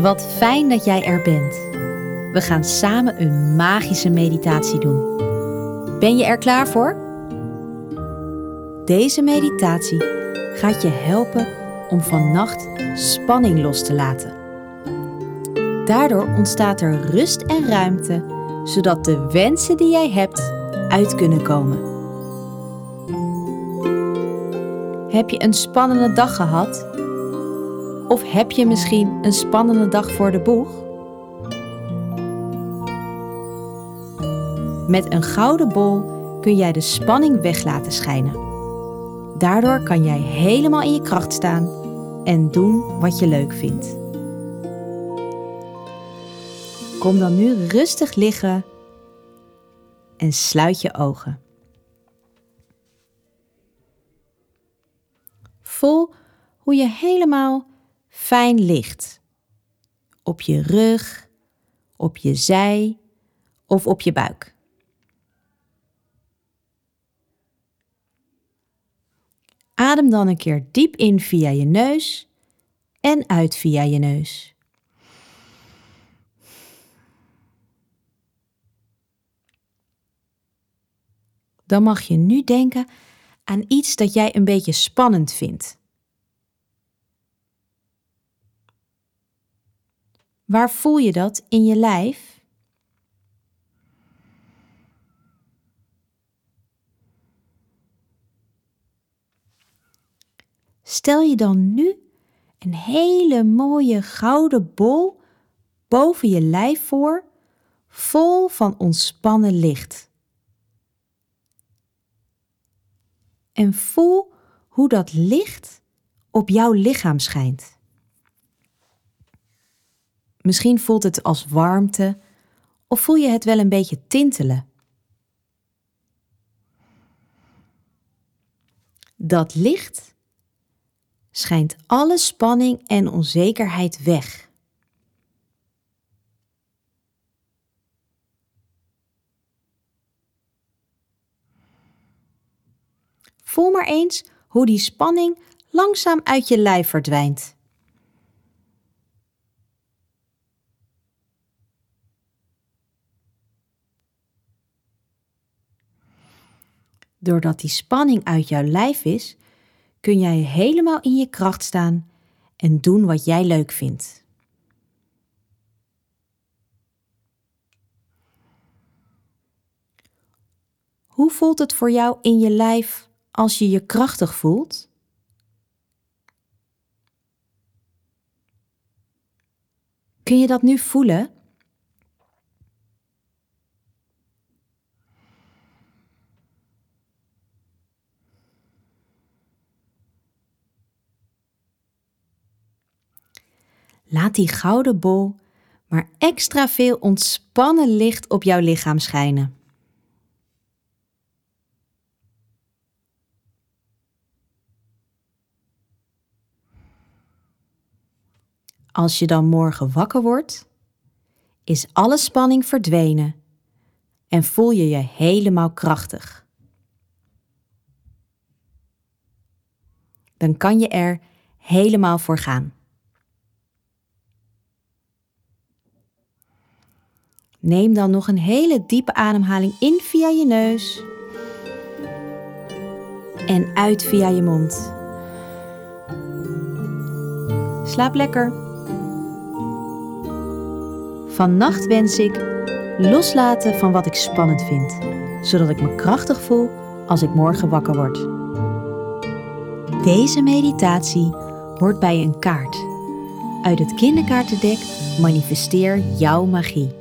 Wat fijn dat jij er bent. We gaan samen een magische meditatie doen. Ben je er klaar voor? Deze meditatie gaat je helpen om vannacht spanning los te laten. Daardoor ontstaat er rust en ruimte, zodat de wensen die jij hebt uit kunnen komen. Heb je een spannende dag gehad? Of heb je misschien een spannende dag voor de boeg? Met een gouden bol kun jij de spanning weg laten schijnen. Daardoor kan jij helemaal in je kracht staan en doen wat je leuk vindt. Kom dan nu rustig liggen en sluit je ogen. Voel hoe je helemaal fijn ligt. Op je rug, op je zij of op je buik. Adem dan een keer diep in via je neus en uit via je neus. Dan mag je nu denken aan iets dat jij een beetje spannend vindt. Waar voel je dat in je lijf? Stel je dan nu een hele mooie gouden bol boven je lijf voor, vol van ontspannen licht. En voel hoe dat licht op jouw lichaam schijnt. Misschien voelt het als warmte of voel je het wel een beetje tintelen. Dat licht schijnt alle spanning en onzekerheid weg. Voel maar eens hoe die spanning langzaam uit je lijf verdwijnt. Doordat die spanning uit jouw lijf is, kun jij helemaal in je kracht staan en doen wat jij leuk vindt. Hoe voelt het voor jou in je lijf als je je krachtig voelt? Kun je dat nu voelen? Laat die gouden bol maar extra veel ontspannen licht op jouw lichaam schijnen. Als je dan morgen wakker wordt, is alle spanning verdwenen en voel je je helemaal krachtig. Dan kan je er helemaal voor gaan. Neem dan nog een hele diepe ademhaling in via je neus en uit via je mond. Slaap lekker. Vannacht wens ik loslaten van wat ik spannend vind, zodat ik me krachtig voel als ik morgen wakker word. Deze meditatie hoort bij een kaart. Uit het kinderkaartendek manifesteer jouw magie.